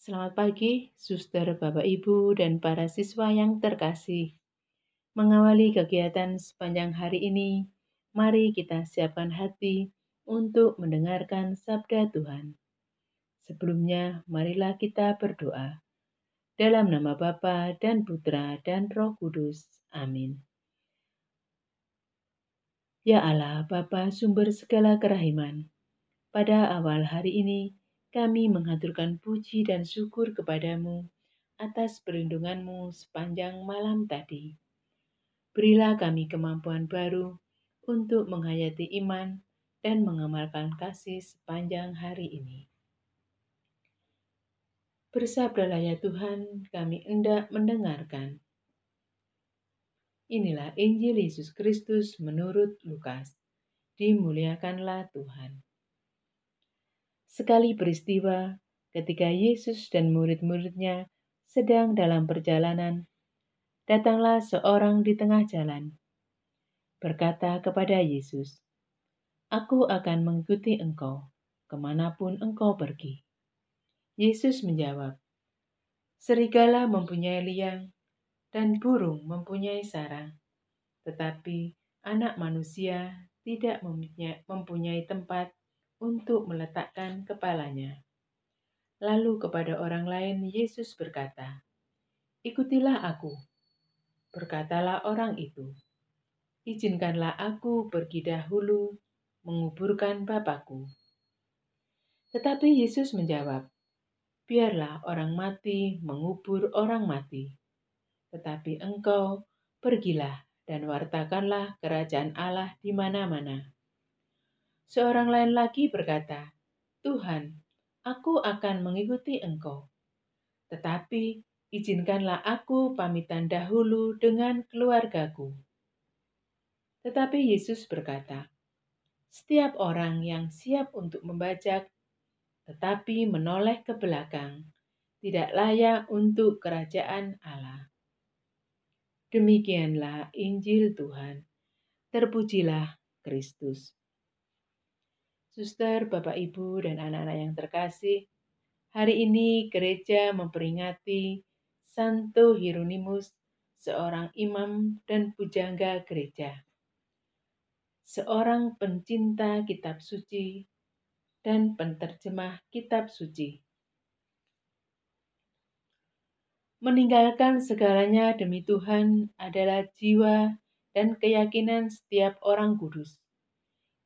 Selamat pagi, suster, bapak, ibu, dan para siswa yang terkasih. Mengawali kegiatan sepanjang hari ini, mari kita siapkan hati untuk mendengarkan sabda Tuhan. Sebelumnya, marilah kita berdoa. Dalam nama Bapa dan Putra dan Roh Kudus. Amin. Ya Allah, Bapa sumber segala kerahiman, pada awal hari ini kami mengaturkan puji dan syukur kepadamu atas perlindunganmu sepanjang malam tadi. Berilah kami kemampuan baru untuk menghayati iman dan mengamalkan kasih sepanjang hari ini. Bersabdalah ya Tuhan, kami hendak mendengarkan. Inilah Injil Yesus Kristus menurut Lukas. Dimuliakanlah Tuhan. Sekali peristiwa ketika Yesus dan murid-muridnya sedang dalam perjalanan, datanglah seorang di tengah jalan, berkata kepada Yesus, Aku akan mengikuti engkau ke mana pun engkau pergi. Yesus menjawab, Serigala mempunyai liang dan burung mempunyai sarang, tetapi anak manusia tidak mempunyai tempat untuk meletakkan kepalanya. Lalu kepada orang lain Yesus berkata, "Ikutilah aku." Berkatalah orang itu, "Izinkanlah aku pergi dahulu menguburkan Bapakku." Tetapi Yesus menjawab, "Biarlah orang mati mengubur orang mati." Tetapi engkau pergilah dan wartakanlah kerajaan Allah di mana-mana. Seorang lain lagi berkata, Tuhan, aku akan mengikuti engkau. Tetapi izinkanlah aku pamitan dahulu dengan keluargaku. Tetapi Yesus berkata, setiap orang yang siap untuk membajak, tetapi menoleh ke belakang, tidak layak untuk kerajaan Allah. Demikianlah Injil Tuhan. Terpujilah Kristus. Suster, Bapak, Ibu, dan anak-anak yang terkasih, hari ini gereja memperingati Santo Hieronymus, seorang imam dan pujangga gereja, seorang pencinta kitab suci dan penterjemah kitab suci. Meninggalkan segalanya demi Tuhan adalah jiwa dan keyakinan setiap orang kudus.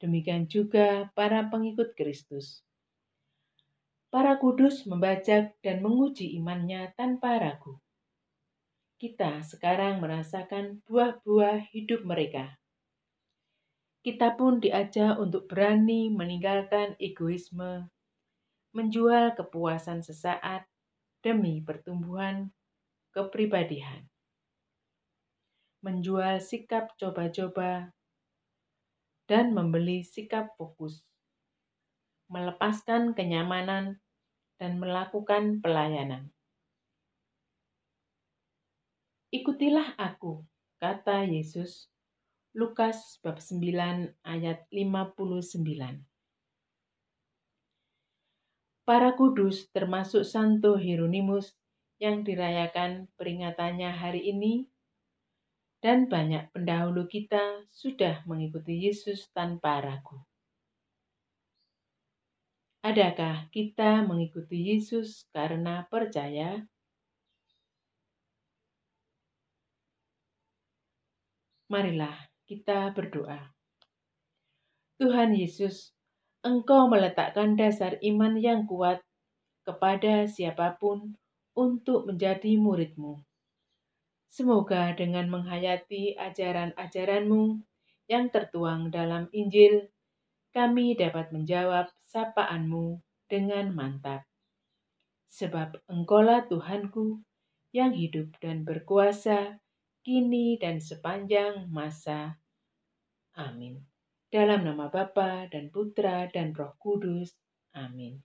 Demikian juga para pengikut Kristus. Para kudus membajak dan menguji imannya tanpa ragu. Kita sekarang merasakan buah-buah hidup mereka. Kita pun diajak untuk berani meninggalkan egoisme, menjual kepuasan sesaat demi pertumbuhan kepribadian. Menjual sikap coba-coba dan membeli sikap fokus. Melepaskan kenyamanan dan melakukan pelayanan. Ikutilah aku, kata Yesus. Lukas bab 9 ayat 59. Para kudus termasuk Santo Hieronymus yang dirayakan peringatannya hari ini, dan banyak pendahulu kita sudah mengikuti Yesus tanpa ragu. Adakah kita mengikuti Yesus karena percaya? Marilah kita berdoa. Tuhan Yesus, Engkau meletakkan dasar iman yang kuat kepada siapa pun untuk menjadi muridmu. Semoga dengan menghayati ajaran-ajaranmu yang tertuang dalam Injil, kami dapat menjawab sapaanmu dengan mantap. Sebab engkaulah Tuhanku yang hidup dan berkuasa kini dan sepanjang masa. Amin. Dalam nama Bapa dan Putra dan Roh Kudus. Amin.